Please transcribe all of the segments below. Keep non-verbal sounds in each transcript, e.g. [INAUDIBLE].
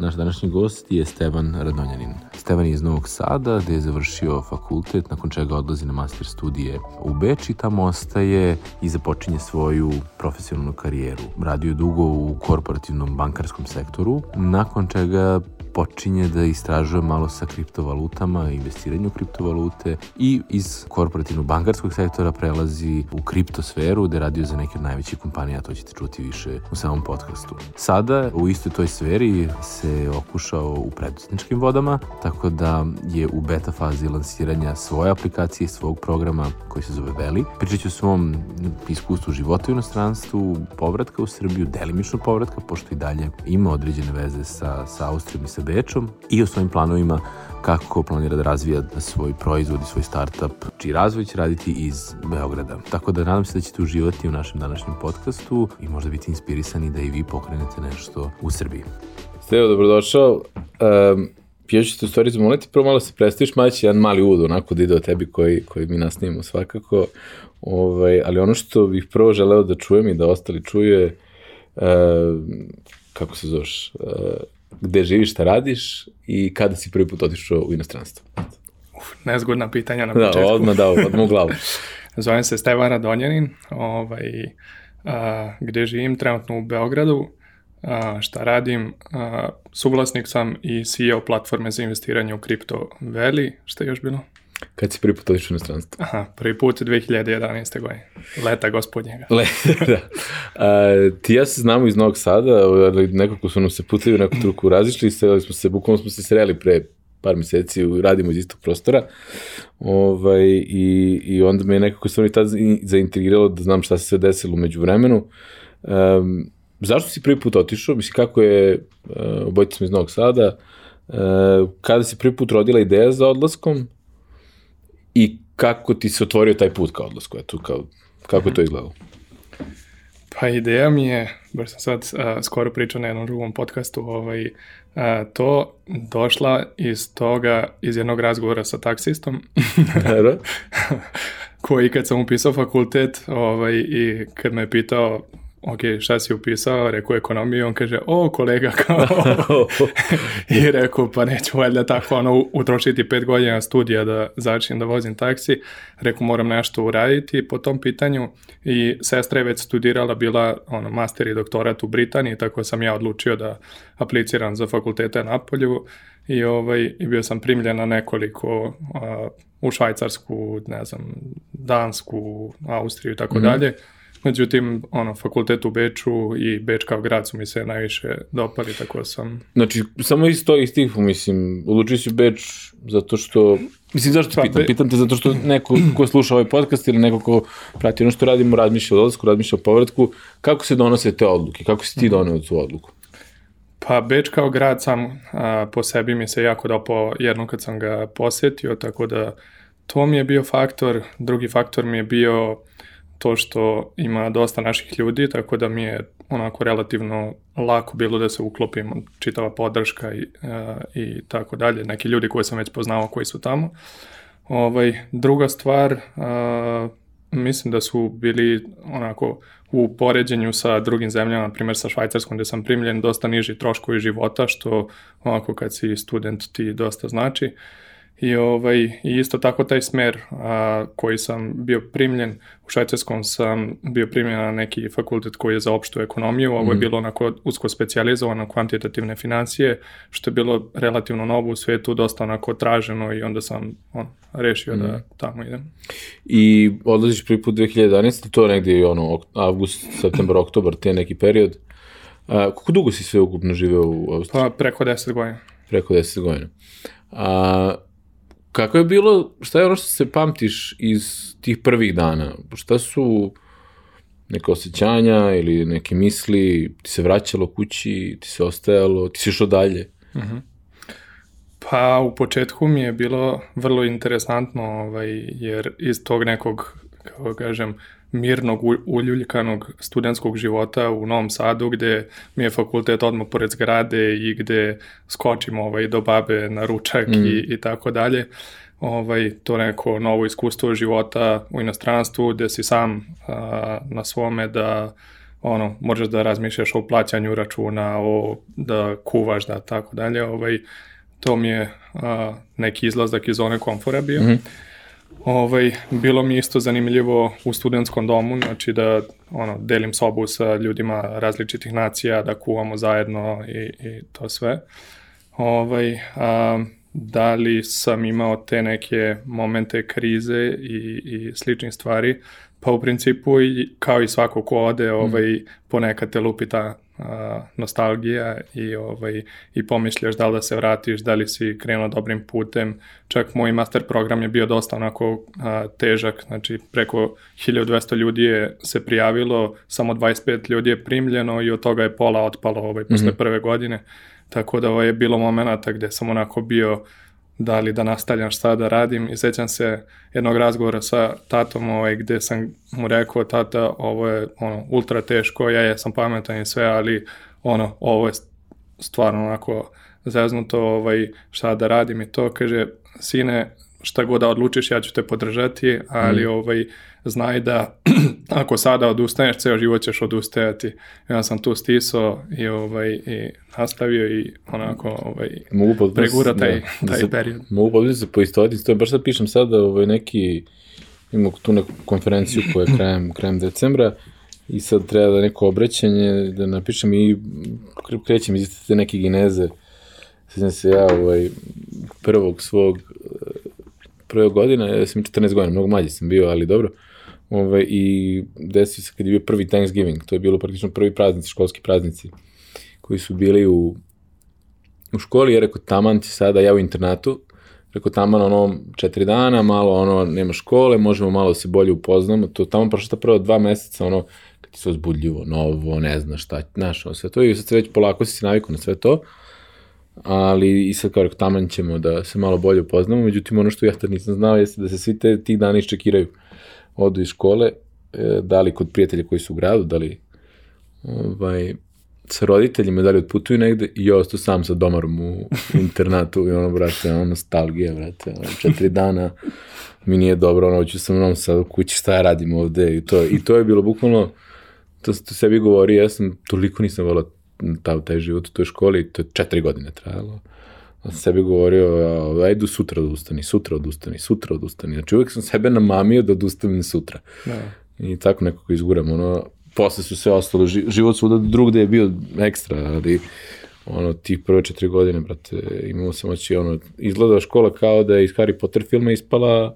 Naš današnji gost je Stevan Radonjanin. Stevan je iz Novog Sada, gde je završio fakultet, nakon čega odlazi na master studije u Beč i tamo ostaje i započinje svoju profesionalnu karijeru. Radio je dugo u korporativnom bankarskom sektoru, nakon čega počinje da istražuje malo sa kriptovalutama, investiranju u kriptovalute i iz korporativnog bankarskog sektora prelazi u kriptosferu gde radio za neke od najvećih kompanija, to ćete čuti više u samom podcastu. Sada u istoj toj sferi se okušao u preduzetničkim vodama, tako da je u beta fazi lansiranja svoje aplikacije, svog programa koji se zove Veli. Pričat ću o svom iskustvu života u inostranstvu, povratka u Srbiju, delimično povratka, pošto i dalje ima određene veze sa, sa Austrijom i sa Bečom i o svojim planovima kako planira da razvija svoj proizvod i svoj startup, čiji razvoj će raditi iz Beograda. Tako da nadam se da ćete uživati u našem današnjem podcastu i možda biti inspirisani da i vi pokrenete nešto u Srbiji. Stevo, dobrodošao. Um, ja ću te u stvari zamoliti, prvo malo se predstaviš, malo će jedan mali uvod onako da ide o tebi koji, koji mi nasnijemo svakako. Ovaj, ali ono što bih prvo želeo da čujem i da ostali čuje, uh, kako se zoveš, gde živiš, šta radiš i kada si prvi put otišao u inostranstvo? Uf, nezgodna pitanja na Da, početku. odmah da, odmah u glavu. [LAUGHS] Zovem se Stevan Radonjanin, ovaj, a, gde živim trenutno u Beogradu. A, šta radim? A, suvlasnik sam i CEO platforme za investiranje u kripto Veli. Šta je još bilo? Kad si prvi put otišao u inostranstvo? Aha, prvi put 2011. godine. Leta gospodnjega. [LAUGHS] Le, da. A, ti ja se znamo iz Novog Sada, ali nekako su nam se putili u neku truku razišli, sreli smo se, bukvalno smo se sreli pre par meseci, radimo iz istog prostora, ovaj, i, i onda me je nekako stvarno i tad zaintrigiralo da znam šta se sve desilo umeđu vremenu. Um, zašto si prvi put otišao? Mislim, kako je, uh, obojice smo iz Novog Sada, uh, kada si prvi put rodila ideja za odlaskom i kako ti se otvorio taj put ka odlasku? Eto, kao, kako je to izgledalo? Pa ideja mi je, baš sam sad uh, skoro pričao na jednom drugom podcastu, ovaj, uh, to došla iz toga, iz jednog razgovora sa taksistom, Dobro. [LAUGHS] koji kad sam upisao fakultet ovaj, i kad me je pitao ok, šta si upisao, rekao ekonomiju, on kaže, o, kolega, kao, [LAUGHS] i rekao, pa neću valjda tako, ono, utrošiti pet godina studija da začnem da vozim taksi, rekao, moram nešto uraditi. Po tom pitanju i sestra je već studirala, bila, ono, master i doktorat u Britaniji, tako sam ja odlučio da apliciram za fakultete na polju. I, ovaj, i bio sam primljen na nekoliko a, u Švajcarsku, ne znam, Dansku, Austriju i tako Mhm. dalje. Međutim, ono, fakultet u Beču i Beč kao grad su mi se najviše dopali, tako sam... Znači, samo iz to iz tih, mislim, odlučio si Beč zato što, mislim, zašto Pa, pitam? Be- Pitam te zato što neko ko sluša ovaj podcast ili neko ko prati ono što radimo, razmišlja o odlasku, razmišlja o povratku, kako se donose te odluke? Kako si ti doneo tu odluku? Pa Beč kao grad sam a, po sebi mi se jako dopao jednom kad sam ga posjetio, tako da to mi je bio faktor. Drugi faktor mi je bio to što ima dosta naših ljudi, tako da mi je onako relativno lako bilo da se uklopim, čitava podrška i, a, i tako dalje. Neki ljudi koje sam već poznao koji su tamo. Ovaj, druga stvar, a, mislim da su bili onako u poređenju sa drugim zemljama, na primjer sa Švajcarskom gde sam primljen, dosta niži troškovi života, što ovako kad si student ti dosta znači. I, ovaj, I isto tako taj smer a, koji sam bio primljen, u Švajcarskom sam bio primljen na neki fakultet koji je za opštu ekonomiju, ovo je bilo onako usko specializovano kvantitativne financije, što je bilo relativno novo u svetu, dosta onako traženo i onda sam on, rešio da tamo idem. I odlaziš prvi put 2011. To je negdje ono, avgust, septembar, [LAUGHS] oktobar, te neki period. A, koliko dugo si sve ukupno živeo u Austriji? Pa preko 10 godina. Preko 10 godina. A, kako je bilo, šta je ono što se pamtiš iz tih prvih dana? Šta su neke osjećanja ili neke misli, ti se vraćalo kući, ti se ostajalo, ti si išao dalje? Pa u početku mi je bilo vrlo interesantno, ovaj, jer iz tog nekog, kako kažem, mirnog, uljuljkanog studentskog života u Novom Sadu, gde mi je fakultet odmah pored zgrade i gde skočimo ovaj, do babe na ručak mm. i, i tako dalje. Ovaj, to neko novo iskustvo života u inostranstvu gde si sam a, na svome da ono, možeš da razmišljaš o plaćanju računa, o da kuvaš, da tako dalje, ovaj, to mi je a, neki izlazak iz zone komfora bio. Mm -hmm. Ovaj, bilo mi isto zanimljivo u studentskom domu, znači da ono, delim sobu sa ljudima različitih nacija, da kuvamo zajedno i, i to sve. Ovaj, a, da li sam imao te neke momente krize i, i sličnih stvari, pa u principu i, kao i svako ko ode, ovaj, mm. ponekad te lupi ta nostalgija i, ovaj, i pomišljaš da li da se vratiš, da li si krenuo dobrim putem. Čak moj master program je bio dosta onako a, težak, znači preko 1200 ljudi je se prijavilo, samo 25 ljudi je primljeno i od toga je pola otpalo ovaj, posle mm -hmm. prve godine. Tako da ovaj, je bilo momenta gde sam onako bio da li da nastavljam šta da radim? I sećam se jednog razgovora sa tatom ovaj, gde sam mu rekao tata ovo je ono, ultra teško, ja jesam pametan i sve, ali ono, ovo je stvarno onako zeznuto ovaj, šta da radim. I to kaže sine šta god da odlučiš ja ću te podržati, ali mm. ovaj znaj da [CLEARS THROAT] ako sada odustaneš, ceo život ćeš odustajati. Ja sam tu stisao i, ovaj, i nastavio i onako ovaj, mogu pregura taj, da, taj da period. Mogu podbiti se poistovati, to je baš sad pišem sada ovaj, neki, imamo tu neku konferenciju koja je [CLEARS THROAT] krajem, krajem decembra i sad treba da neko obraćanje da napišem i krećem iz te neke gineze. Sjećam se ja ovaj, prvog svog prve godina, ja sam 14 godina, mnogo mlađi sam bio, ali dobro. Ove, I desio se kad je bio prvi Thanksgiving, to je bilo praktično prvi praznici, školski praznici, koji su bili u, u školi, ja rekao, taman ti sada, ja u internatu, rekao, taman ono četiri dana, malo ono, nema škole, možemo malo se bolje upoznamo, to tamo prošlo ta prvo dva meseca, ono, kad ti se ozbudljivo, novo, ne znaš šta, znaš, ono, sve to, i sad se već polako si navikao na sve to, ali i sad kao rekao, taman ćemo da se malo bolje upoznamo, međutim ono što ja tad nisam znao jeste da se svi te, tih dana iščekiraju, odu iz škole, e, da li kod prijatelja koji su u gradu, da li ovaj, sa roditeljima, da li odputuju negde i ja ostao sam sa domarom u internatu i ono, brate, ono, nostalgija, brate, ono, četiri dana mi nije dobro, ono, hoću sam ono sad u kući, šta ja radim ovde i to, i to je bilo bukvalno, to, to sebi govori, ja sam toliko nisam volao ta, taj život u toj školi, to je četiri godine trajalo. Ja sam sebi govorio, ajde sutra odustani, sutra odustani, sutra odustani. Znači uvek sam sebe namamio da odustanem sutra. Da. I tako nekako izguram, ono, posle su sve ostalo, život svuda drugde je bio ekstra, ali ono, tih prve četiri godine, brate, imamo se moći, ono, izgleda škola kao da je iz Harry Potter filma ispala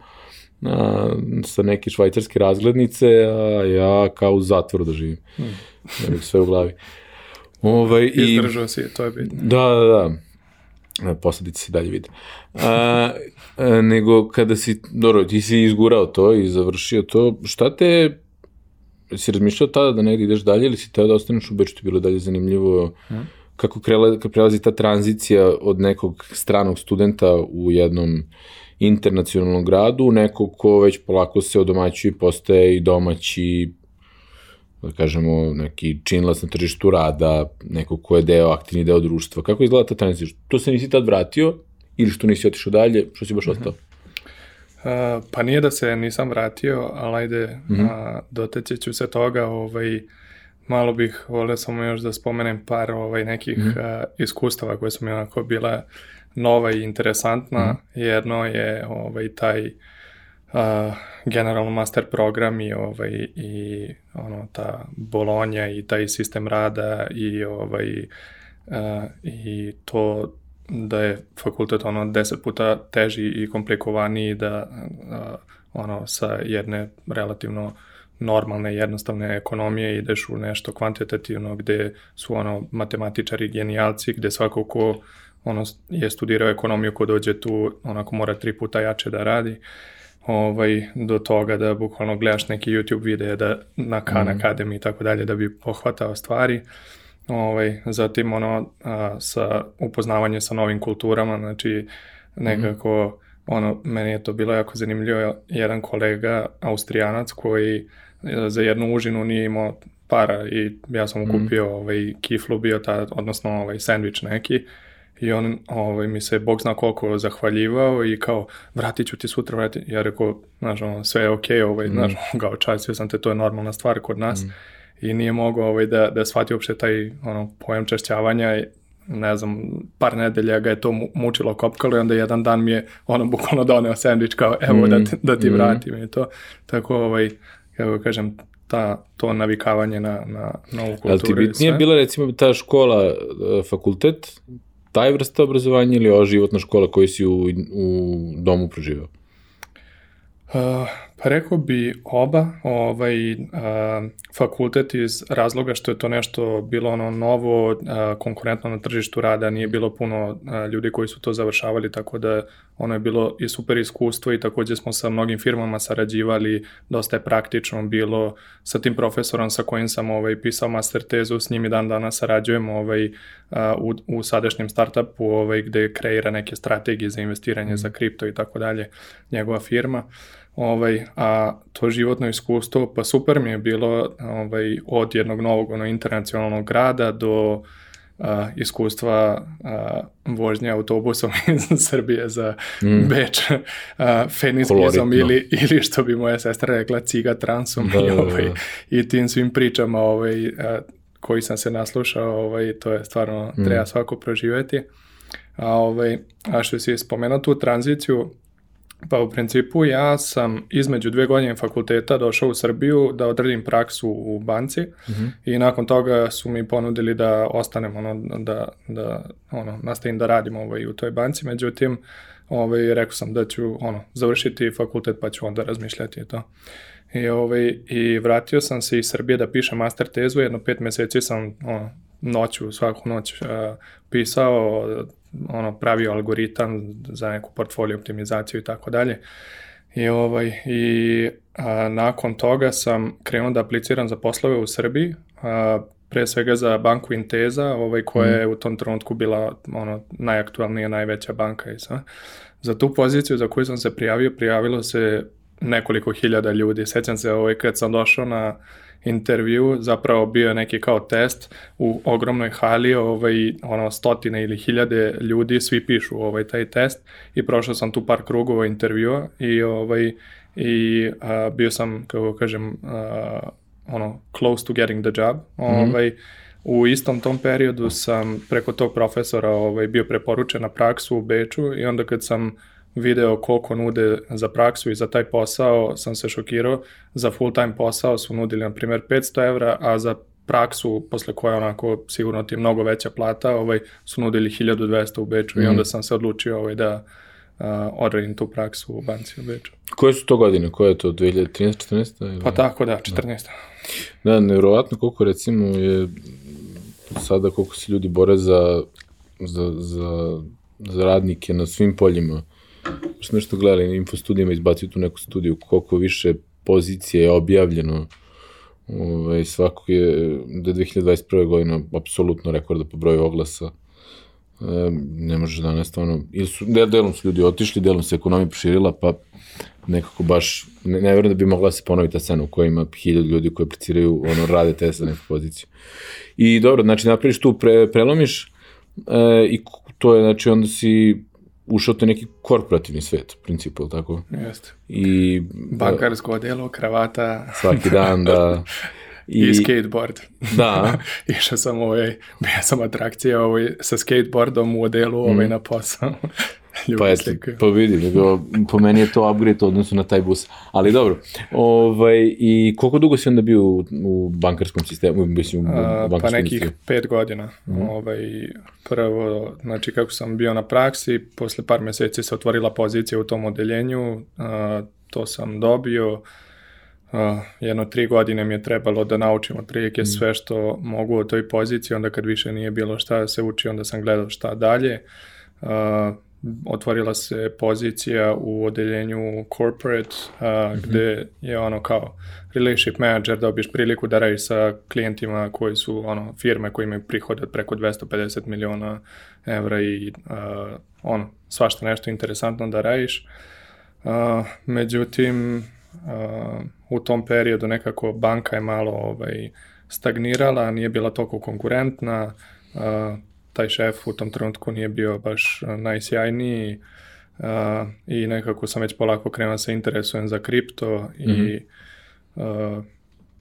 a, sa neke švajcarske razglednice, a ja kao u zatvoru da živim. Hmm. sve u glavi. Ovaj, Izdržao i, si, to je bitno. Da, da, da. Posledice se dalje vide. A, a, nego kada si, dobro, ti si izgurao to i završio to, šta te, si razmišljao tada da negdje ideš dalje ili si teo da ostaneš u Beču, ti bilo dalje zanimljivo hmm. kako krela, kad prelazi ta tranzicija od nekog stranog studenta u jednom internacionalnom gradu, nekog ko već polako se odomaćuje i postaje i domaći da kažemo, neki činlac na tržištu rada, neko ko je deo, aktivni deo društva. Kako izgleda ta tranzicija? To se nisi tad vratio ili što nisi otišao dalje, što si baš ostao? Uh -huh. uh, pa nije da se nisam vratio, ali ajde, -huh. uh, doteći ću se toga, ovaj, malo bih volio samo još da spomenem par ovaj, nekih uh -huh. uh, iskustava koje su mi onako bila nova i interesantna. Uh -huh. Jedno je ovaj, taj uh, generalno master program i ovaj i ono ta Bolonja i taj sistem rada i ovaj uh, i to da je fakultet ono deset puta teži i komplikovaniji da uh, ono sa jedne relativno normalne jednostavne ekonomije ideš u nešto kvantitativno gde su ono matematičari genijalci gde svako ko ono je studirao ekonomiju ko dođe tu onako mora tri puta jače da radi. uh, ovaj, do toga da bukvalno gledaš neki YouTube videe da, na Khan mm. Academy i tako dalje da bi pohvatao stvari. Ovaj, zatim ono a, sa upoznavanje sa novim kulturama, znači nekako mm. ono, meni je to bilo jako zanimljivo, jedan kolega austrijanac koji za jednu užinu nije imao para i ja sam mu kupio ovaj, kiflu bio ta, odnosno ovaj, sandvič neki i on ovaj, mi se, bog zna koliko, zahvaljivao i kao, vratit ću ti sutra, vrati. Ja rekao, znaš, ono, sve je okej, okay, ovaj, mm. znaš, kao častio sam te, to je normalna stvar kod nas. Mm. I nije mogao ovaj, da, da shvati uopšte taj ono, pojam češćavanja i ne znam, par nedelja ga je to mučilo kopkalo i onda jedan dan mi je ono bukvalno doneo sandvič kao evo mm. da, ti, da ti mm. vratim i to. Tako, ovaj, kako kažem, ta, to navikavanje na, na novu kulturu. Ali ti bitnije bila recimo ta škola, e, fakultet, taj vrsta obrazovanja ili ova životna škola koju si u, u domu proživao? Uh, pa rekao bi oba, ovaj, uh, fakultet iz razloga što je to nešto bilo ono novo, uh, konkurentno na tržištu rada, nije bilo puno uh, ljudi koji su to završavali, tako da ono je bilo i super iskustvo i takođe smo sa mnogim firmama sarađivali, dosta je praktično bilo sa tim profesorom sa kojim sam ovaj, pisao master tezu, s njim i dan danas sarađujemo ovaj, u, u sadašnjem startupu ovaj, gde kreira neke strategije za investiranje mm. za kripto i tako dalje, njegova firma. Ovaj, a to životno iskustvo, pa super mi je bilo ovaj, od jednog novog ono, internacionalnog grada do a, iskustva a, vožnje autobusom [LAUGHS] iz Srbije za mm. Beč, a, fenizmizom ili, ili što bi moja sestra rekla ciga transom da, i, da, ovaj, da. i tim svim pričama ovaj, a, koji sam se naslušao, ovaj, to je stvarno mm. treba svako proživeti. A, ovaj, a što si spomenuo tu tranziciju, Pa u principu ja sam između dve godine fakulteta došao u Srbiju da odradim praksu u banci mm -hmm. i nakon toga su mi ponudili da ostanem ono, da, da ono, nastavim da radim ovaj, u toj banci, međutim ovaj, rekao sam da ću ono, završiti fakultet pa ću onda razmišljati to. I, ovaj, I vratio sam se iz Srbije da pišem master tezu, jedno pet meseci sam ono, noću, svaku noć uh, pisao, ono, pravio algoritam za neku portfolio optimizaciju i tako dalje. I, ovaj, i a, nakon toga sam krenuo da apliciram za poslove u Srbiji, a, pre svega za banku Inteza, ovaj, koja je mm. u tom trenutku bila ono, najaktualnija, najveća banka i sve. Za tu poziciju za koju sam se prijavio, prijavilo se nekoliko hiljada ljudi. Sećam se ovaj, kad sam došao na intervju, zapravo bio je neki kao test u ogromnoj hali, ovaj, ono, stotine ili hiljade ljudi, svi pišu ovaj, taj test i prošao sam tu par krugova intervjua i, ovaj, i a, bio sam, kako kažem, a, ono, close to getting the job. Mm -hmm. Ovaj, U istom tom periodu sam preko tog profesora ovaj, bio preporučen na praksu u Beču i onda kad sam video koliko nude za praksu i za taj posao, sam se šokirao. Za full time posao su nudili, na primjer, 500 evra, a za praksu, posle koje onako sigurno ti je mnogo veća plata, ovaj, su nudili 1200 u Beču mm. i onda sam se odlučio ovaj, da uh, odradim tu praksu u banci u Beču. Koje su to godine? Koje je to? 2013. 14? Pa tako da, 14. Da, da nevjerovatno koliko recimo je sada koliko se ljudi bore za, za, za, za radnike na svim poljima što nešto gledali na infostudijama, izbacio tu neku studiju, koliko više pozicije je objavljeno Ovaj, svako je, da je 2021. godina apsolutno rekorda po broju oglasa. E, ne može danas stvarno, ili su, delom su ljudi otišli, delom se ekonomija proširila, pa nekako baš, ne, ne verujem da bi mogla da se ponoviti ta scena u kojoj ima hiljad ljudi koji apliciraju, ono, rade te za neku poziciju. I dobro, znači napraviš tu, pre, prelomiš e, i to je, znači onda si ušao te neki korporativni svet, u principu, ili tako? Jeste. I... Bankarsko odelo, kravata. [LAUGHS] Svaki dan, da. I, I skateboard. Da. [LAUGHS] Išao sam ovaj, bio sam atrakcija ovaj, sa skateboardom u odelu ovaj, mm. na posao. [LAUGHS] pa eto, pa vidim, nego, po meni je to upgrade odnosu na taj bus. Ali dobro, ovaj, i koliko dugo si onda bio u, u bankarskom sistemu, mislim, u bankarskom Pa nekih sistemu? pet godina. Mm. Ovaj, prvo, znači kako sam bio na praksi, posle par meseci se otvorila pozicija u tom odeljenju, a, to sam dobio, Uh, jedno tri godine mi je trebalo da naučim otprilike mm. sve što mogu o toj poziciji, onda kad više nije bilo šta da se uči, onda sam gledao šta dalje. Uh, otvorila se pozicija u odeljenju corporate, uh, mm -hmm. gde je ono kao relationship manager dobiješ priliku da radiš sa klijentima koji su ono firme koji imaju prihode od preko 250 miliona evra i uh, ono svašta nešto interesantno da radiš. Uh, međutim, uh, u tom periodu nekako banka je malo ovaj, stagnirala, nije bila toliko konkurentna, uh, taj šef u tom trenutku nije bio baš najsjajniji uh, i nekako sam već polako krenuo da se interesujem za kripto mm -hmm. i uh,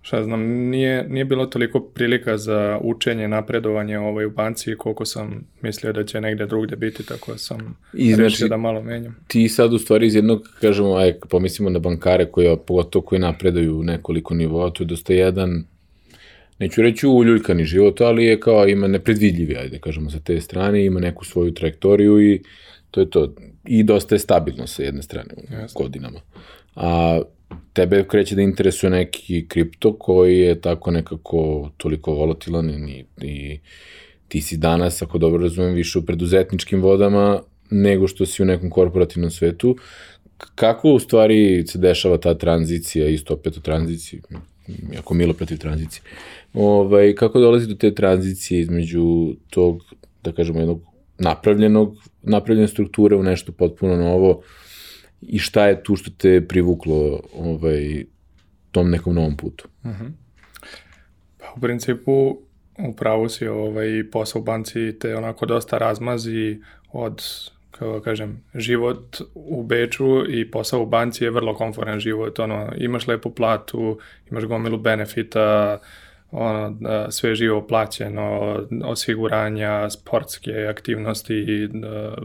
šta znam, nije, nije bilo toliko prilika za učenje, napredovanje ovaj, u banci koliko sam mislio da će negde drugde biti, tako sam I, rešio znači, da malo menjam. Ti sad u stvari iz jednog, kažemo, aj, pomislimo na bankare koji, pogotovo koji napreduju nekoliko nivoa, to je dosta jedan neću reći uljuljkani život, ali je kao ima nepredvidljivi, ajde kažemo sa te strane, ima neku svoju trajektoriju i to je to. I dosta je stabilno sa jedne strane Jasne. godinama. A tebe kreće da interesuje neki kripto koji je tako nekako toliko volatilan i, i ti si danas, ako dobro razumem, više u preduzetničkim vodama nego što si u nekom korporativnom svetu. Kako u stvari se dešava ta tranzicija, isto opet o tranziciji, jako milo protiv tranzicije, ovaj, kako dolazi do te tranzicije između tog, da kažemo, jednog napravljenog, napravljene strukture u nešto potpuno novo, i šta je tu što te privuklo ovaj, tom nekom novom putu? Uh mhm. -huh. Pa u principu upravo si ovaj, posao u banci te onako dosta razmazi od kako da kažem, život u Beču i posao u banci je vrlo komforan život, ono, imaš lepu platu, imaš gomilu benefita, ono, da, sve živo plaćeno, osiguranja, sportske aktivnosti, da,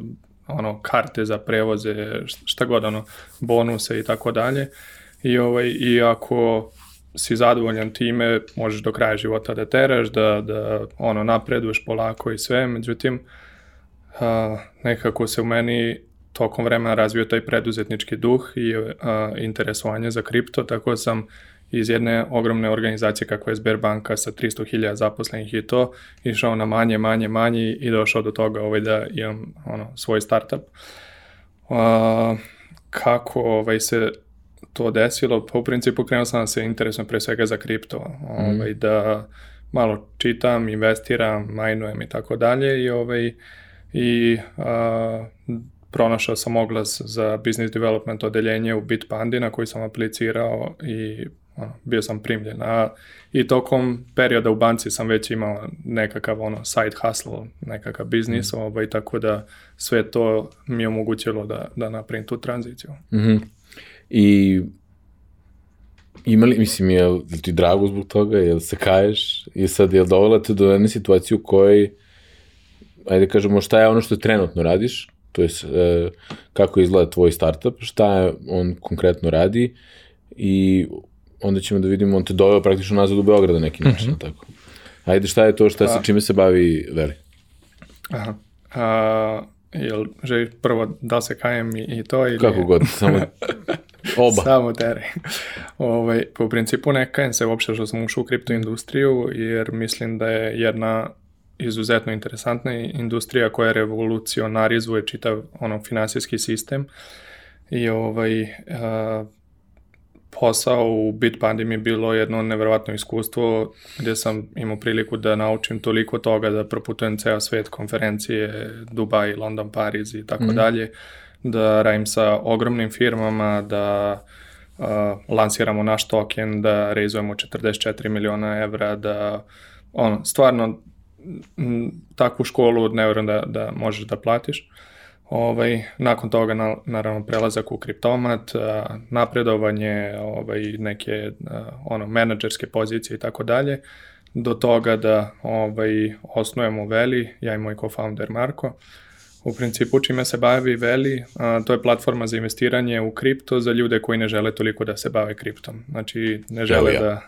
ono karte za prevoze, šta god ono bonuse i tako dalje. I ovaj i ako si zadovoljan time, možeš do kraja života da teraš, da, da ono napreduješ polako i sve, međutim a, nekako se u meni tokom vremena razvio taj preduzetnički duh i a, interesovanje za kripto, tako sam iz jedne ogromne organizacije kakva je Sberbanka sa 300.000 zaposlenih i to, išao na manje, manje, manje i došao do toga ovaj, da imam ono, svoj startup. Uh, kako ovaj, se to desilo? Pa u principu krenuo sam da se interesujem pre svega za kripto, ovaj, mm. da malo čitam, investiram, majnujem i tako dalje i ovaj i a, pronašao sam oglas za business development odeljenje u Bitpandi na koji sam aplicirao i ono, bio sam primljen. A i tokom perioda u banci sam već imao nekakav ono side hustle, nekakav biznis, mm. ovaj, tako da sve to mi je omogućilo da, da napravim tu tranziciju. Mm -hmm. I imali, mislim, je li ti drago zbog toga, jel se kaješ i sad je li dovela te do jedne situacije u kojoj ajde da kažemo šta je ono što trenutno radiš, to je e, kako izgleda tvoj startup, šta je on konkretno radi i onda ćemo da vidimo, on te doveo praktično nazad u Beograd na neki način, mm -hmm. tako. Ajde, šta je to, šta se, čime se bavi Veli? Aha. A, jel želiš prvo da se kajem i, i to? Ili... Kako god, samo [LAUGHS] oba. samo tere. ovaj, po principu ne kajem se uopšte što sam ušao u kripto industriju, jer mislim da je jedna izuzetno interesantna industrija koja revolucionarizuje čitav ono finansijski sistem i ovaj a, posao u Bitpandi mi je bilo jedno neverovatno iskustvo gde sam imao priliku da naučim toliko toga da proputujem ceo svet konferencije, Dubaj, London, Pariz i tako mm -hmm. dalje, da radim sa ogromnim firmama, da uh, lansiramo naš token, da reizujemo 44 miliona evra, da ono, stvarno m, takvu školu ne verujem da, da možeš da platiš. Ovaj, nakon toga na, naravno prelazak u kriptomat, napredovanje, ovaj, neke ono menadžerske pozicije i tako dalje, do toga da ovaj, osnujemo Veli, ja i moj co-founder Marko. U principu čime se bavi Veli, a, to je platforma za investiranje u kripto za ljude koji ne žele toliko da se bave kriptom. Znači ne žele ja. da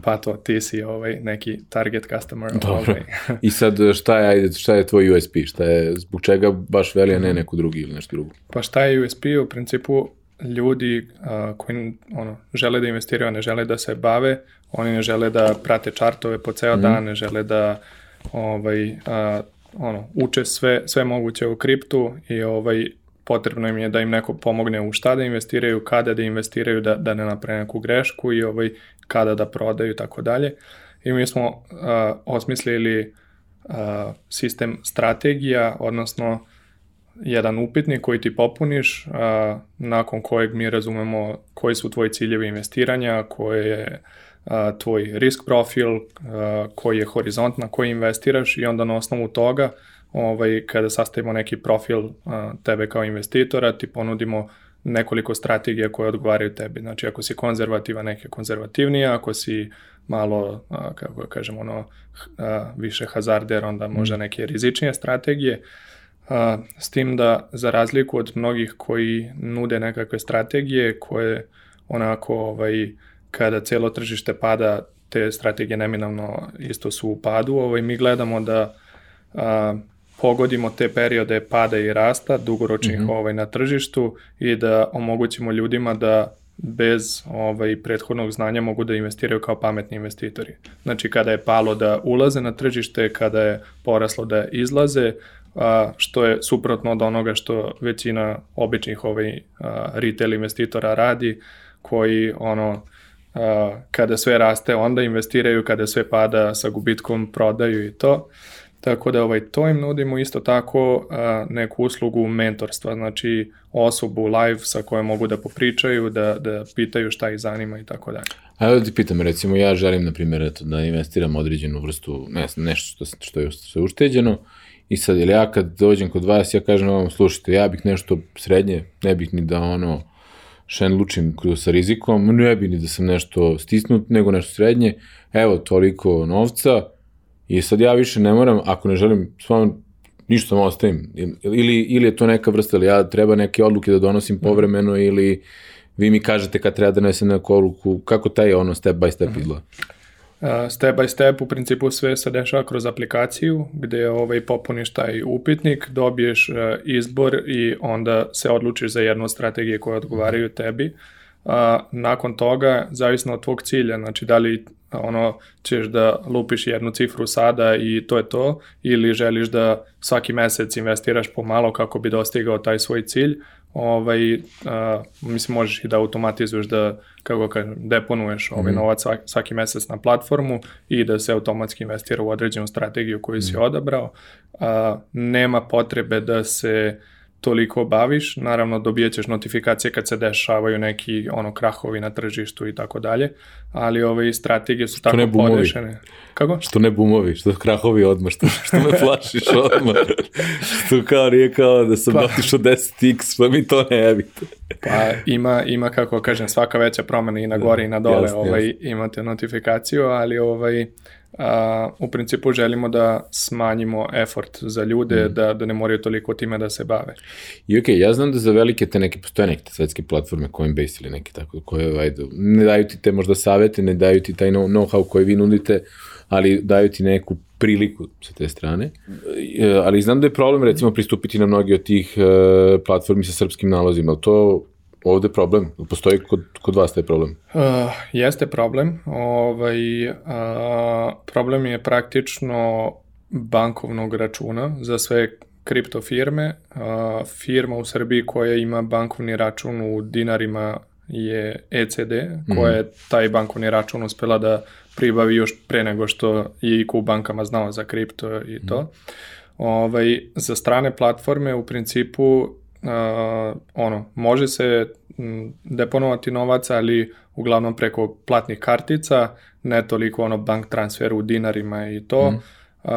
Pa to, ti si ovaj, neki target customer. Dobro. Ovaj. I sad šta je, ajde, šta je tvoj USP? Šta je, zbog čega baš veli, a ne neku drugi ili nešto drugo? Pa šta je USP? U principu ljudi uh, koji ono, žele da investiraju, ne žele da se bave, oni ne žele da prate čartove po ceo mm. dan, ne žele da ovaj, uh, ono, uče sve, sve moguće u kriptu i ovaj, potrebno im je da im neko pomogne u šta da investiraju, kada da investiraju, da, da ne naprave neku grešku i ovaj, kada da prodaju i tako dalje. I mi smo uh, osmislili uh, sistem strategija, odnosno jedan upitnik koji ti popuniš, a, nakon kojeg mi razumemo koji su tvoji ciljevi investiranja, koje je a, tvoj risk profil, a, koji je horizont na koji investiraš i onda na osnovu toga ovaj, kada sastavimo neki profil a, tebe kao investitora, ti ponudimo nekoliko strategija koje odgovaraju tebi. Znači, ako si konzervativa, neke konzervativnije, ako si malo, a, kako ga kažem, ono, a, više hazarder, onda možda neke rizičnije strategije. A, s tim da, za razliku od mnogih koji nude nekakve strategije koje onako, ovaj, kada celo tržište pada, te strategije neminovno isto su u padu, ovaj, mi gledamo da a, pogodimo te periode pada i rasta dugoročnih mm -hmm. ovaj, na tržištu i da omogućimo ljudima da bez ovaj, prethodnog znanja mogu da investiraju kao pametni investitori. Znači kada je palo da ulaze na tržište, kada je poraslo da izlaze, a, što je suprotno od onoga što većina običnih ovaj, a, retail investitora radi, koji ono a, kada sve raste onda investiraju, kada sve pada sa gubitkom prodaju i to. Tako da ovaj, to im nudimo isto tako neku uslugu mentorstva, znači osobu live sa kojom mogu da popričaju, da, da pitaju šta ih zanima i tako dalje. A evo da ti pitam, recimo ja želim, na primjer, eto, da investiram određenu vrstu, ne, nešto što, što je sve ušteđeno, i sad, ili ja kad dođem kod vas, ja kažem vam, slušajte, ja bih nešto srednje, ne bih ni da ono, šen lučim sa rizikom, ne bih ni da sam nešto stisnut, nego nešto srednje, evo, toliko novca, I sad ja više ne moram, ako ne želim, stvarno ništa samo ostavim. Ili, ili je to neka vrsta, ili ja treba neke odluke da donosim mhm. povremeno, ili vi mi kažete kad treba da nesem neku odluku, kako taj ono step by step mhm. izgleda? Uh, step by step u principu sve se dešava kroz aplikaciju gde ovaj popuniš taj upitnik, dobiješ uh, izbor i onda se odlučiš za jednu strategiju koja odgovaraju tebi. A, nakon toga, zavisno od tvog cilja, znači da li ono ćeš da lupiš jednu cifru sada i to je to ili želiš da svaki mesec investiraš pomalo kako bi dostigao taj svoj cilj ovaj, a, mislim možeš i da automatizuješ da kako kažem, deponuješ ovaj mm. novac svaki, svaki mesec na platformu i da se automatski investira u određenu strategiju koju mm. si odabrao a, nema potrebe da se toliko baviš, naravno dobijat ćeš notifikacije kad se dešavaju neki ono krahovi na tržištu i tako dalje, ali ove strategije su što tako podešene. Kako? Što ne bumovi, što krahovi odmah, što, što me plašiš odmah. što kao nije kao da sam pa, otišao 10x, što mi to ne javite. pa ima, ima kako kažem, svaka veća promena i na gore da, i na dole jasne, ovaj, jasne. imate notifikaciju, ali ovaj, a, u principu želimo da smanjimo effort za ljude, mm. da, da ne moraju toliko time da se bave. I okej, okay, ja znam da za velike te neke, postoje neke svetske platforme, Coinbase ili neke tako, koje ajde, ne daju ti te možda savete, ne daju ti taj know-how koji vi nudite, ali daju ti neku priliku sa te strane. E, ali znam da je problem recimo pristupiti na mnogi od tih uh, platformi sa srpskim nalozima, ali to ovde problem? Postoji kod, kod vas taj problem? Uh, jeste problem. Ovaj, uh, problem je praktično bankovnog računa za sve kripto firme. Uh, firma u Srbiji koja ima bankovni račun u dinarima je ECD, koja je mhm. taj bankovni račun uspela da pribavi još pre nego što je i u bankama znao za kripto i to. Mm. Ovaj, za strane platforme u principu uh, ono, može se deponovati novac, ali uglavnom preko platnih kartica, ne toliko ono bank transfer u dinarima i to, mm. Uh,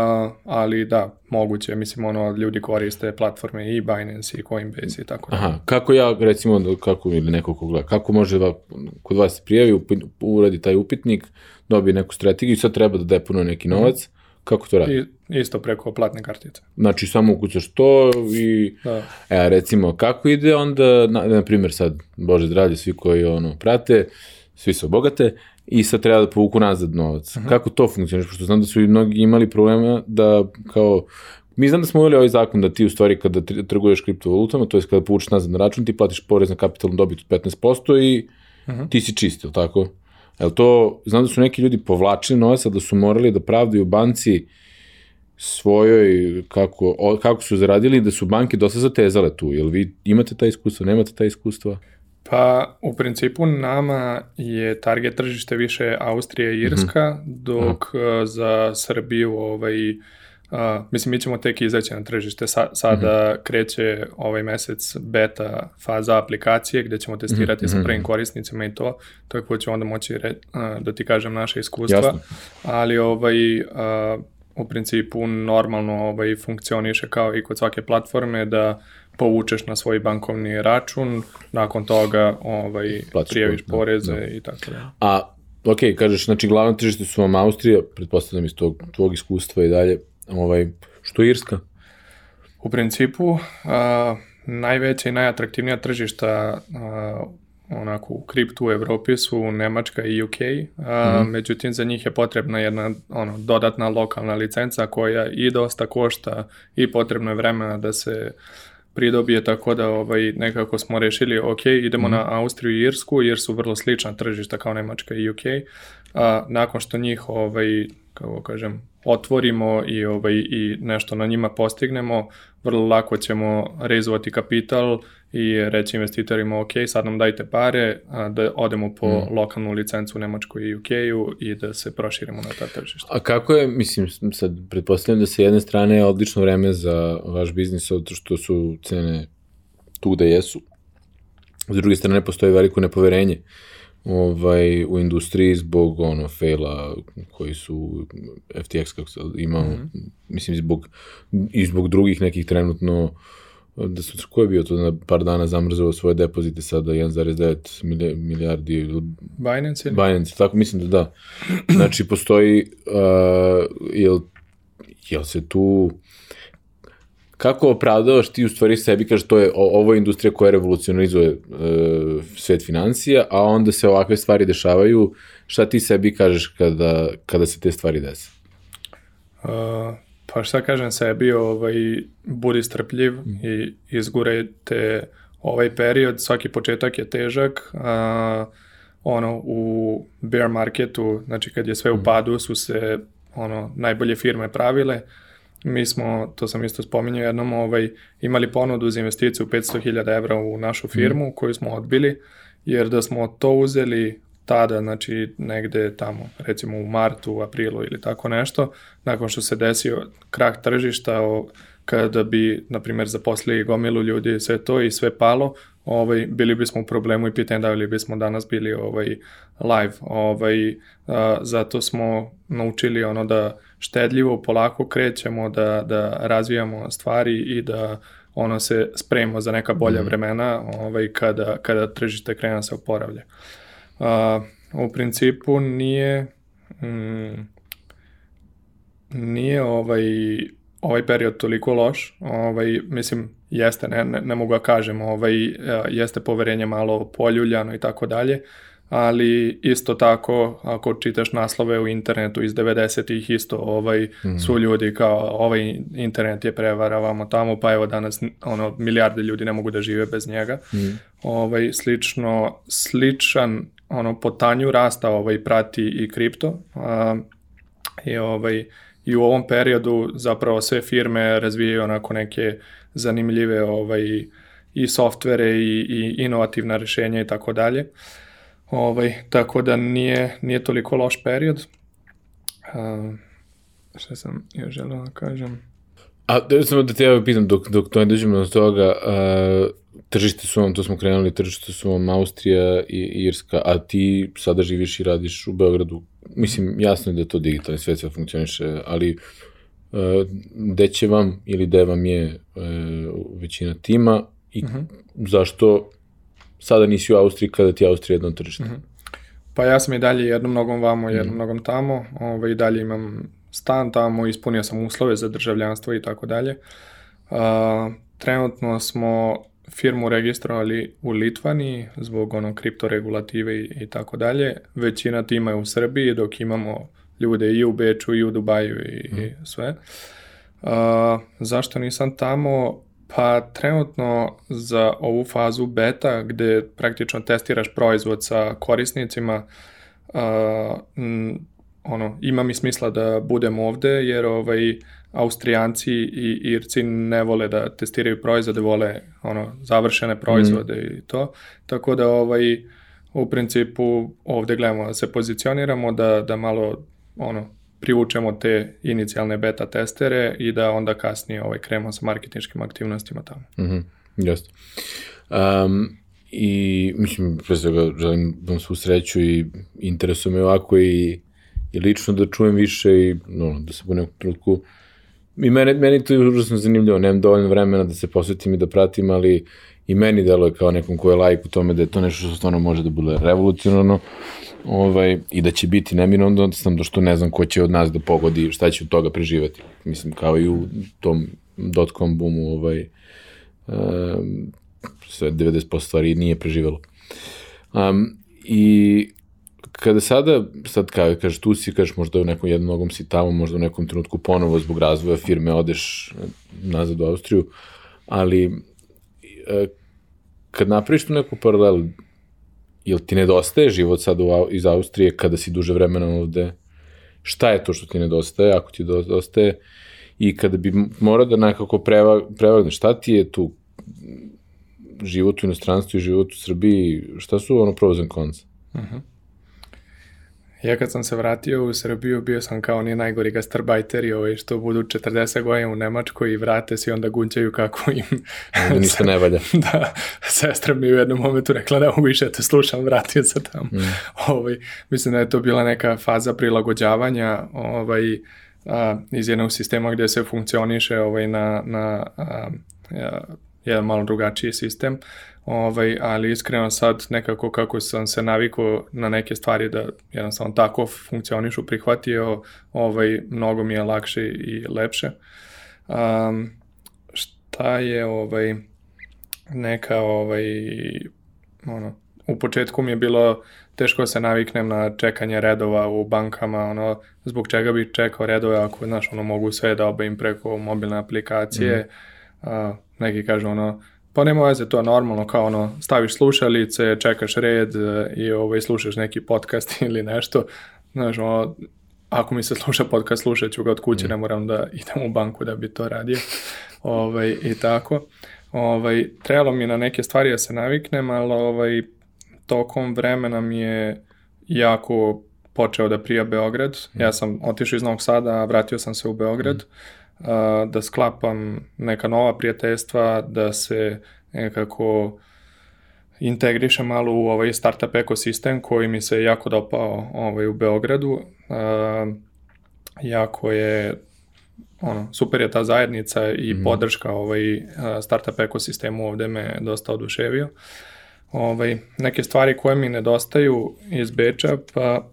ali da, moguće, mislim, ono, ljudi koriste platforme i Binance i Coinbase i tako da. Aha, kako ja, recimo, kako, ili neko ko gleda, kako može va, kod vas prijavi, uradi taj upitnik, dobije neku strategiju i sad treba da deponuje neki novac, mm Kako to radi? I, isto preko platne kartice. Znači samo ukucaš to i da. e, recimo kako ide onda, na, na primjer sad, Bože zdravlje, svi koji ono prate, svi su obogate i sad treba da povuku nazad novac. Uh mhm. -huh. Kako to funkcioniš? Pošto znam da su i mnogi imali problema da kao Mi znam da smo uveli ovaj zakon da ti u stvari kada trguješ kriptovalutama, to je kada povučeš nazad na račun, ti platiš porez na kapitalnu dobit od 15% i uh mhm. -huh. ti si čist, tako? Jel to, znam da su neki ljudi povlačili novac, da su morali da pravdaju banci svojoj, kako, o, kako su zaradili, da su banke dosta zatezale tu. Jel vi imate ta iskustva, nemate ta iskustva? Pa, u principu nama je target tržište više Austrija i Irska, mm -hmm. dok Aha. za Srbiju ovaj, Uh, mislim, mi ćemo tek izaći na tržište. Sa, sada mm -hmm. kreće ovaj mesec beta faza aplikacije gde ćemo testirati mm -hmm. sa prvim korisnicima i to, tako ću onda moći re, uh, da ti kažem naše iskustva. Jasno. Ali ovaj, uh, u principu normalno ovaj, funkcioniše kao i kod svake platforme da povučeš na svoj bankovni račun, nakon toga ovaj, Plaću prijaviš da, poreze da. i tako da. A, ok, kažeš, znači glavno tržište su vam Austrija, pretpostavljam iz tog tvog iskustva i dalje, ovaj, što je Irska? U principu, a, najveća i najatraktivnija tržišta a, onako u kriptu u Evropi su Nemačka i UK, a, mm. međutim za njih je potrebna jedna ono, dodatna lokalna licenca koja i dosta košta i potrebno je vremena da se pridobije, tako da ovaj, nekako smo rešili, ok, idemo mm. na Austriju i Irsku, jer su vrlo slična tržišta kao Nemačka i UK. A, nakon što njih, ovaj, kako kažem, otvorimo i, ovaj, i nešto na njima postignemo, vrlo lako ćemo rezovati kapital i reći investitorima, ok, sad nam dajte pare, a, da odemo po mm. lokalnu licencu u Nemačkoj i UK-u i da se proširimo na ta tržišta. A kako je, mislim, sad pretpostavljam da sa jedne strane je odlično vreme za vaš biznis, zato što su cene tu gde jesu. S druge strane, postoji veliko nepoverenje ovaj, u industriji zbog ono, faila koji su FTX kako se imao, mm -hmm. mislim zbog, i zbog drugih nekih trenutno da su, ko je bio to na par dana zamrzao svoje depozite sada 1,9 milijardi Binance ili? Binance, tako mislim da da. Znači postoji uh, jel, jel se tu kako opravdavaš ti u stvari sebi, kaže to je ovo je industrija koja revolucionizuje e, svet financija, a onda se ovakve stvari dešavaju, šta ti sebi kažeš kada, kada se te stvari dese? Uh, pa šta kažem sebi, ovaj, budi strpljiv mm. i izgurajte ovaj period, svaki početak je težak, a, ono, u bear marketu, znači kad je sve u mhm. padu, su se ono, najbolje firme pravile, Mi smo, to sam isto spominjao jednom, ovaj, imali ponudu za investiciju 500.000 evra u našu firmu mm. koju smo odbili, jer da smo to uzeli tada, znači negde tamo, recimo u martu, aprilu ili tako nešto, nakon što se desio krah tržišta, o, kada bi, na primjer, zaposlili gomilu ljudi sve to i sve palo, ovaj, bili bismo u problemu i pitanje da li bismo danas bili ovaj, live. Ovaj, a, zato smo naučili ono da štedljivo, polako krećemo, da, da razvijamo stvari i da ono se spremimo za neka bolja mm. vremena ovaj, kada, kada tržište krene da se oporavlja. A, u principu nije mm, nije ovaj ovaj period toliko loš, ovaj, mislim, jeste, ne, ne, ne mogu da kažem, ovaj, jeste poverenje malo poljuljano i tako dalje, ali isto tako ako čitaš naslove u internetu iz 90-ih isto ovaj mm. su ljudi kao ovaj internet je prevara vamo tamo pa evo danas ono milijarde ljudi ne mogu da žive bez njega. Mm. Ovaj slično sličan ono po tanju rasta ovaj prati i kripto. A, I ovaj i u ovom periodu zapravo sve firme razvijaju onako neke zanimljive ovaj, i softvere i, i inovativna rešenja i tako dalje. Ovaj, tako da nije, nije toliko loš period. Uh, šta sam još želeo da kažem? A da samo da te ja pitam, dok, dok to ne dođemo do toga, uh, tržište su vam, to smo krenuli, tržište su vam Austrija i Irska, a ti sada živiš i radiš u Beogradu mislim, jasno je da to digitalni svet sve funkcioniše, ali uh, gde će vam ili gde vam je uh, većina tima i uh mhm. -huh. zašto sada nisi u Austriji kada ti je Austrija jedno tržište? Mhm. -huh. Pa ja sam i dalje jednom nogom vamo, jednom -huh. nogom tamo, ovaj, i dalje imam stan tamo, ispunio sam uslove za državljanstvo i tako dalje. Trenutno smo firmu registrovali u Litvani zbog ono kripto regulative i, i tako dalje. Većina tima je u Srbiji dok imamo ljude i u Beču i u Dubaju i, mm. i sve. Uh, zašto nisam tamo? Pa trenutno za ovu fazu beta gde praktično testiraš proizvod sa korisnicima uh, m, ono, ima mi smisla da budem ovde jer ovaj Austrijanci i Irci ne vole da testiraju proizvode, vole ono završene proizvode mm. i to. Tako da ovaj u principu ovde gledamo da se pozicioniramo da da malo ono privučemo te inicijalne beta testere i da onda kasnije ovaj, krenemo sa marketinškim aktivnostima tamo. Mm jasno. Um, I, mislim, pre svega želim vam svu sreću i interesuje me ovako i, i lično da čujem više i no, da se po nekom trenutku I meni, meni to je užasno zanimljivo, nemam dovoljno vremena da se posvetim i da pratim, ali i meni deluje kao nekom ko je lajk u tome da je to nešto što stvarno može da bude revolucionarno ovaj, i da će biti neminovno, onda sam da što ne znam ko će od nas da pogodi šta će od toga preživati. Mislim, kao i u tom dot-com boomu, ovaj, um, sve 90% stvari nije preživelo. Um, I kada sada, sad kao, kažeš tu si, kažeš možda u nekom jednom nogom si tamo, možda u nekom trenutku ponovo zbog razvoja firme odeš nazad u Austriju, ali kad napraviš tu neku paralelu, jel ti nedostaje život sad u, iz Austrije kada si duže vremena ovde? Šta je to što ti nedostaje, ako ti nedostaje? I kada bi morao da nekako preva, prevagne, šta ti je tu život u inostranstvu i život u Srbiji, šta su ono and cons? Uh -huh. Ja kad sam se vratio u Srbiju, bio sam kao oni najgori gastarbajteri ovaj, što budu 40 godina u Nemačkoj i vrate se i onda gunćaju kako im... Da ništa ne valja. [LAUGHS] da, sestra mi u jednom momentu rekla da mogu više te slušam, vratio se tamo. Mm. Ovaj, mislim da je to bila neka faza prilagođavanja ovaj, a, iz jednog sistema gde se funkcioniše ovaj, na, na a, a, jedan malo drugačiji sistem ovaj, ali iskreno sad nekako kako sam se navikao na neke stvari da jednostavno tako funkcionišu prihvatio, ovaj, mnogo mi je lakše i lepše. Um, šta je ovaj, neka ovaj, ono, u početku mi je bilo teško da se naviknem na čekanje redova u bankama, ono, zbog čega bih čekao redove ako, znaš, ono, mogu sve da obavim preko mobilne aplikacije, mm. a, neki kažu, ono, Pa nema veze, to je normalno, kao ono, staviš slušalice, čekaš red e, i ovaj, slušaš neki podcast [LAUGHS] ili nešto. Znaš, ono, ako mi se sluša podcast, slušat ću ga od kuće, mm. ne moram da idem u banku da bi to radio. [LAUGHS] ovaj, I tako. Ovaj, trebalo mi na neke stvari da se naviknem, ali ovaj, tokom vremena mi je jako počeo da prija Beograd. Mm. Ja sam otišao iz Novog Sada, vratio sam se u Beograd. Mm da sklapam neka nova prijateljstva, da se nekako integrišem malo u ovaj startup ekosistem koji mi se jako dopao ovaj, u Beogradu. Uh, jako je ono, super je ta zajednica i mm. podrška ovaj, startup ekosistemu ovde me dosta oduševio. Ovaj, neke stvari koje mi nedostaju iz Beča, pa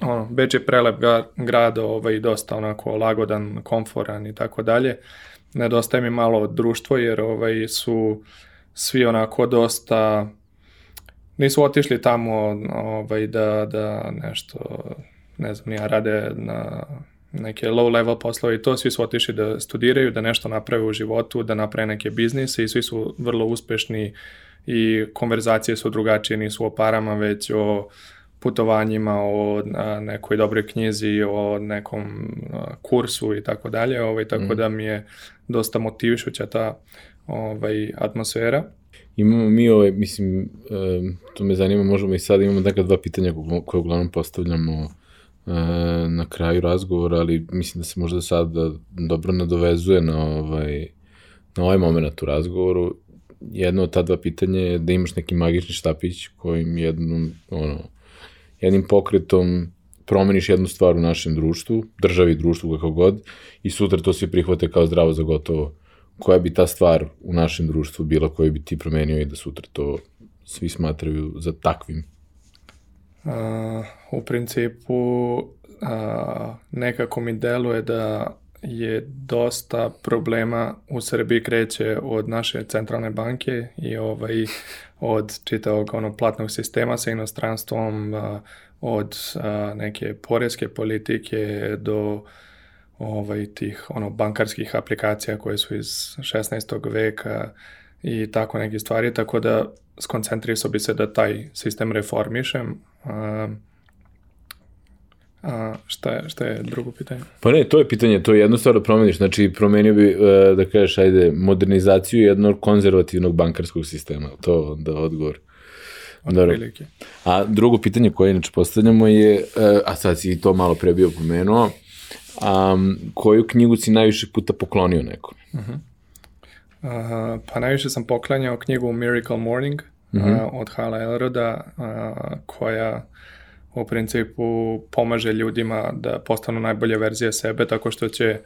ono, Beč je prelep grad, ovaj, dosta onako lagodan, komforan i tako dalje. Nedostaje mi malo društvo jer ovaj, su svi onako dosta nisu otišli tamo ovaj, da, da nešto ne znam, nija rade na neke low level poslove i to, svi su otišli da studiraju, da nešto naprave u životu, da naprave neke biznise i svi su vrlo uspešni i konverzacije su drugačije, nisu o parama, već o putovanjima, o nekoj dobroj knjizi, o nekom kursu i tako dalje, ovaj, tako mm. da mi je dosta motivišuća ta ovaj, atmosfera. Imamo mi, ovaj, mislim, to me zanima, možemo i sad, imamo neka dva pitanja koje uglavnom postavljamo na kraju razgovora, ali mislim da se možda sad da dobro nadovezuje na ovaj, na ovaj moment u razgovoru. Jedno od ta dva pitanja je da imaš neki magični štapić kojim jednom, ono, jednim pokretom promeniš jednu stvar u našem društvu, državi, društvu, kako god, i sutra to svi prihvate kao zdravo za gotovo. Koja bi ta stvar u našem društvu bila koju bi ti promenio i da sutra to svi smatraju za takvim? Uh, u principu uh, nekako mi deluje da je dosta problema u Srbiji kreće od naše centralne banke i ovaj od čitavog ono platnog sistema sa inostranstvom, od neke porezke politike do ovaj tih ono bankarskih aplikacija koje su iz 16. veka i tako neke stvari, tako da skoncentrisao bi se da taj sistem reformišem. A šta je, šta je drugo pitanje? Pa ne, to je pitanje, to je jedno stvar da promeniš, znači promenio bi, e, da kažeš, ajde, modernizaciju jednog konzervativnog bankarskog sistema, to da odgovor. Dobro. A drugo pitanje koje inače postavljamo je, e, a sad si to malo pre bio pomenuo, Um, koju knjigu si najviše puta poklonio nekom? Uh -huh. uh, pa najviše sam poklanjao knjigu Miracle Morning uh -huh. uh, od Hala Elroda, uh, koja u principu pomaže ljudima da postanu najbolje verzije sebe tako što će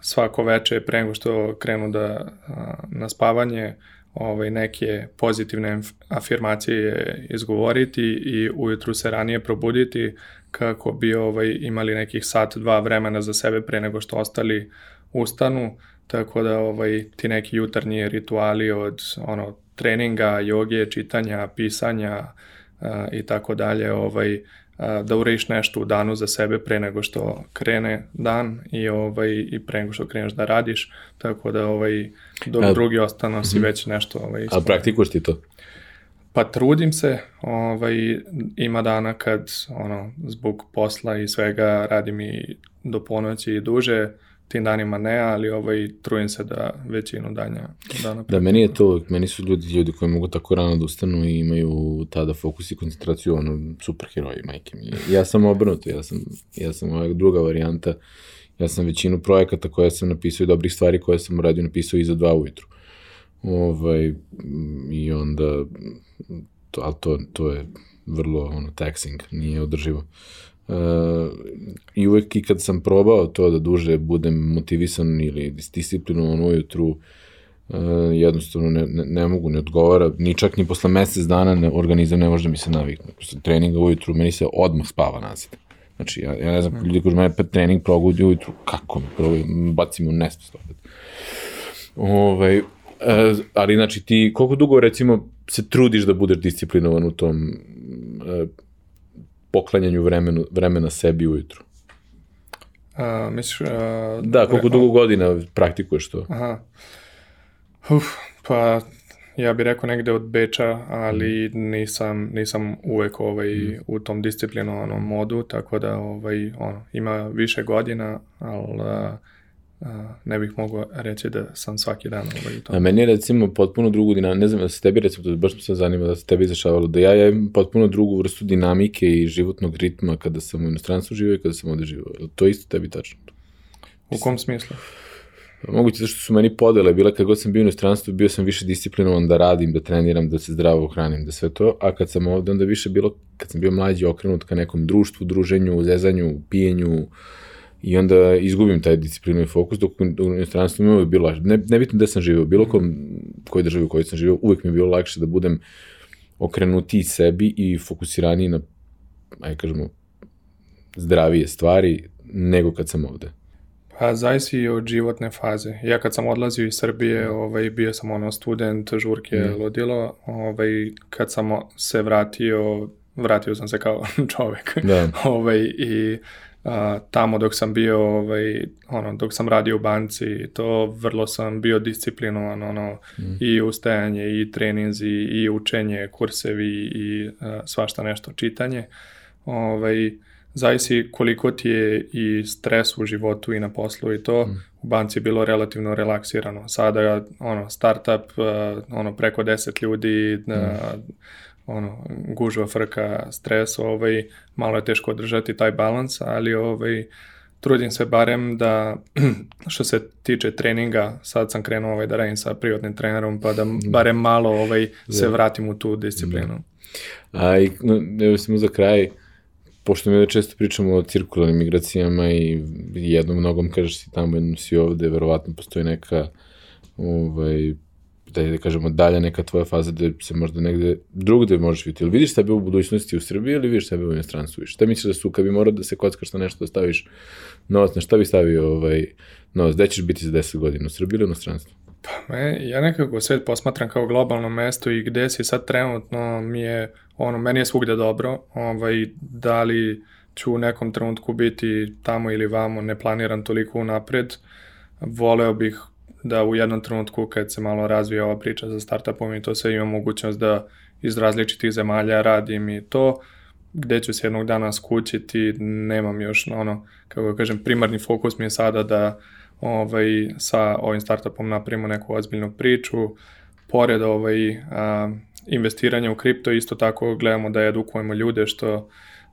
svako veče pre nego što krenu da na spavanje ovaj, neke pozitivne afirmacije izgovoriti i ujutru se ranije probuditi kako bi ovaj, imali nekih sat, dva vremena za sebe pre nego što ostali ustanu, tako da ovaj, ti neki jutarnji rituali od ono, treninga, joge, čitanja, pisanja i tako dalje, ovaj, da uradiš nešto u danu za sebe pre nego što krene dan i ovaj i pre nego što kreneš da radiš tako da ovaj dok A, drugi ostanu si mhm. već nešto ovaj ispuno. A praktikuješ ti to? Pa trudim se, ovaj ima dana kad ono zbog posla i svega radim i do ponoći i duže, tim danima ne, ali ovaj, trudim se da većinu danja dana Da, meni je to, meni su ljudi, ljudi koji mogu tako rano da ustanu i imaju tada fokus i koncentraciju, ono, super heroji, majke mi. Ja sam obrnuto, ja sam, ja sam ova druga varijanta, ja sam većinu projekata koje sam napisao i dobrih stvari koje sam uradio napisao iza dva ujutru. Ovaj, I onda, to, ali to, to je vrlo ono, taxing, nije održivo. Uh, I uvek i kad sam probao to da duže budem motivisan ili disciplinovan ujutru, uh, jednostavno ne, ne, ne mogu, ne odgovara, ni čak ni posle mesec dana ne, organizam ne može da mi se navikne. Posle treninga ujutru meni se odmah spava nazad. Znači, ja, ja ne znam, mm. ljudi koji mene trening progudi ujutru, kako mi probaju, bacim u nespast opet. Ovaj, uh, ali znači ti, koliko dugo recimo se trudiš da budeš disciplinovan u tom uh, poklanjanju vremenu, vremena sebi ujutru? A, misliš... A, da, koliko dugo godina praktikuješ to? Aha. Uf, pa ja bih rekao negde od Beča, ali mm. nisam, nisam uvek ovaj, mm. u tom disciplinovanom modu, tako da ovaj, ono, ima više godina, ali ne bih mogao reći da sam svaki dan ovaj u tome. A meni je recimo potpuno drugu dinamiku, ne znam da se tebi recimo, to baš mi se zanima da se tebi izašavalo, da ja, ja imam potpuno drugu vrstu dinamike i životnog ritma kada sam u inostranstvu živio i kada sam ovde živio. To isto tebi tačno? U kom smislu? Moguće da što su meni podele bile kad god sam bio u inostranstvu, bio sam više disciplinovan da radim, da treniram, da se zdravo hranim, da sve to, a kad sam ovde, onda više bilo, kad sam bio mlađi, okrenut ka nekom društvu, druženju, zezanju, pijenju, uh, i onda izgubim taj disciplinu i fokus, dok u inostranstvu mi uvijek bilo lakše. Ne, nebitno gde sam živio, bilo kom, kojoj državi u kojoj sam živio, uvijek mi je bilo lakše da budem okrenuti sebi i fokusiraniji na, aj kažemo, zdravije stvari nego kad sam ovde. Pa zavisi od životne faze. Ja kad sam odlazio iz Srbije, ovaj, bio sam ono student, žurke, mm. ludilo. Ovaj, kad sam se vratio, vratio sam se kao [LAUGHS] čovek. Da. ovaj, I a, tamo dok sam bio, ovaj, ono, dok sam radio u banci, to vrlo sam bio disciplinovan, ono, mm. i ustajanje, i treninzi, i učenje, kursevi, i a, svašta nešto, čitanje. Ovaj, zavisi koliko ti je i stres u životu i na poslu i to, mm. u banci je bilo relativno relaksirano. Sada, ono, startup, uh, ono, preko 10 ljudi, mm. uh, ono, gužva, frka, stres, ovaj, malo je teško održati taj balans, ali ovaj, trudim se barem da, [CLEARS THROAT] što se tiče treninga, sad sam krenuo ovaj, da radim sa privatnim trenerom, pa da barem malo ovaj, se vratim u tu disciplinu. Da. A i, evo samo za kraj, pošto mi da često pričamo o cirkularnim migracijama i jednom nogom kažeš si tamo, jednom si ovde, verovatno postoji neka ovaj, je, da kažemo, dalja neka tvoja faza da se možda negde drugde možeš vidjeti. Ili vidiš sebe u budućnosti u Srbiji ili vidiš sebe u inostranstvu? Šta misliš da su, kad bi morao da se kockaš na nešto da staviš novac, na šta bi stavio ovaj, novac? Gde ćeš biti za 10 godina, u Srbiji ili u inostranstvu? Pa me, ja nekako svet posmatram kao globalno mesto i gde si sad trenutno mi je, ono, meni je svugde dobro, ovaj, da li ću u nekom trenutku biti tamo ili vamo, ne planiram toliko unapred, voleo bih da u jednom trenutku kad se malo razvija ova priča za startupom i to sve imam mogućnost da iz različitih zemalja radim i to, gde ću se jednog dana skućiti, nemam još ono, kako da kažem, primarni fokus mi je sada da ovaj, sa ovim startupom napravimo neku ozbiljnu priču, pored ovaj, a, investiranja u kripto isto tako gledamo da edukujemo ljude što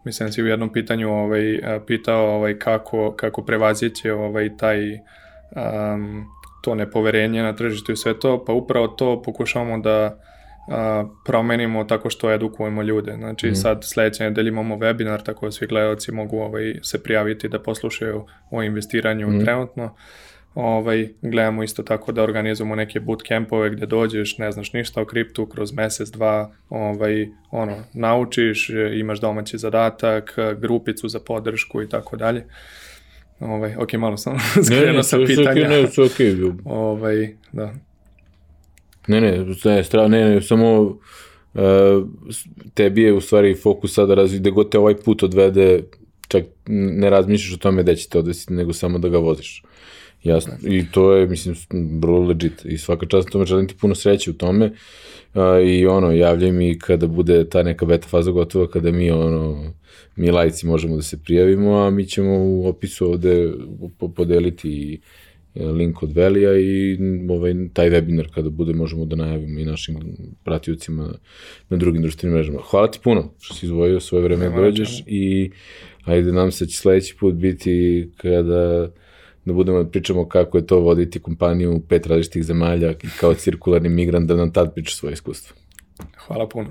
mislim si u jednom pitanju ovaj, pitao ovaj, kako, kako prevazići ovaj, taj um, to nepoverenje na tržištu i sve to, pa upravo to pokušavamo da a, promenimo tako što edukujemo ljude. Znači mm. sad sledeće nedelje imamo webinar tako da svi gledalci mogu ovaj, se prijaviti da poslušaju o investiranju mm. trenutno. Ovaj, gledamo isto tako da organizujemo neke bootcampove gde dođeš, ne znaš ništa o kriptu, kroz mesec, dva, ovaj, ono, naučiš, imaš domaći zadatak, grupicu za podršku i tako dalje. Ovaj, ok, malo sam [LAUGHS] skrenuo sa pitanja. Ne, ne, sve okay, ne, ovaj, da. Ne, ne, ne, stra, ne, ne, samo uh, tebi je u stvari fokus sada razvij, gde god te ovaj put odvede, čak ne razmišljaš o tome da će te odvesti, nego samo da ga voziš. Jasno. I to je, mislim, vrlo legit. I svaka čast tome želim ti puno sreće u tome. Uh, I ono, javljaj mi kada bude ta neka beta faza gotova, kada mi, ono, mi lajci možemo da se prijavimo, a mi ćemo u opisu ovde podeliti e, link od Velija i ovaj, taj webinar kada bude možemo da najavimo i našim pratiocima na drugim društvenim mrežama. Hvala ti puno što si izvojio svoje vreme da dođeš i ajde nam se da će sledeći put biti kada da budemo da pričamo kako je to voditi kompaniju u pet različitih zemalja i kao cirkularni migrant da nam tad priča svoje iskustvo. Hvala puno.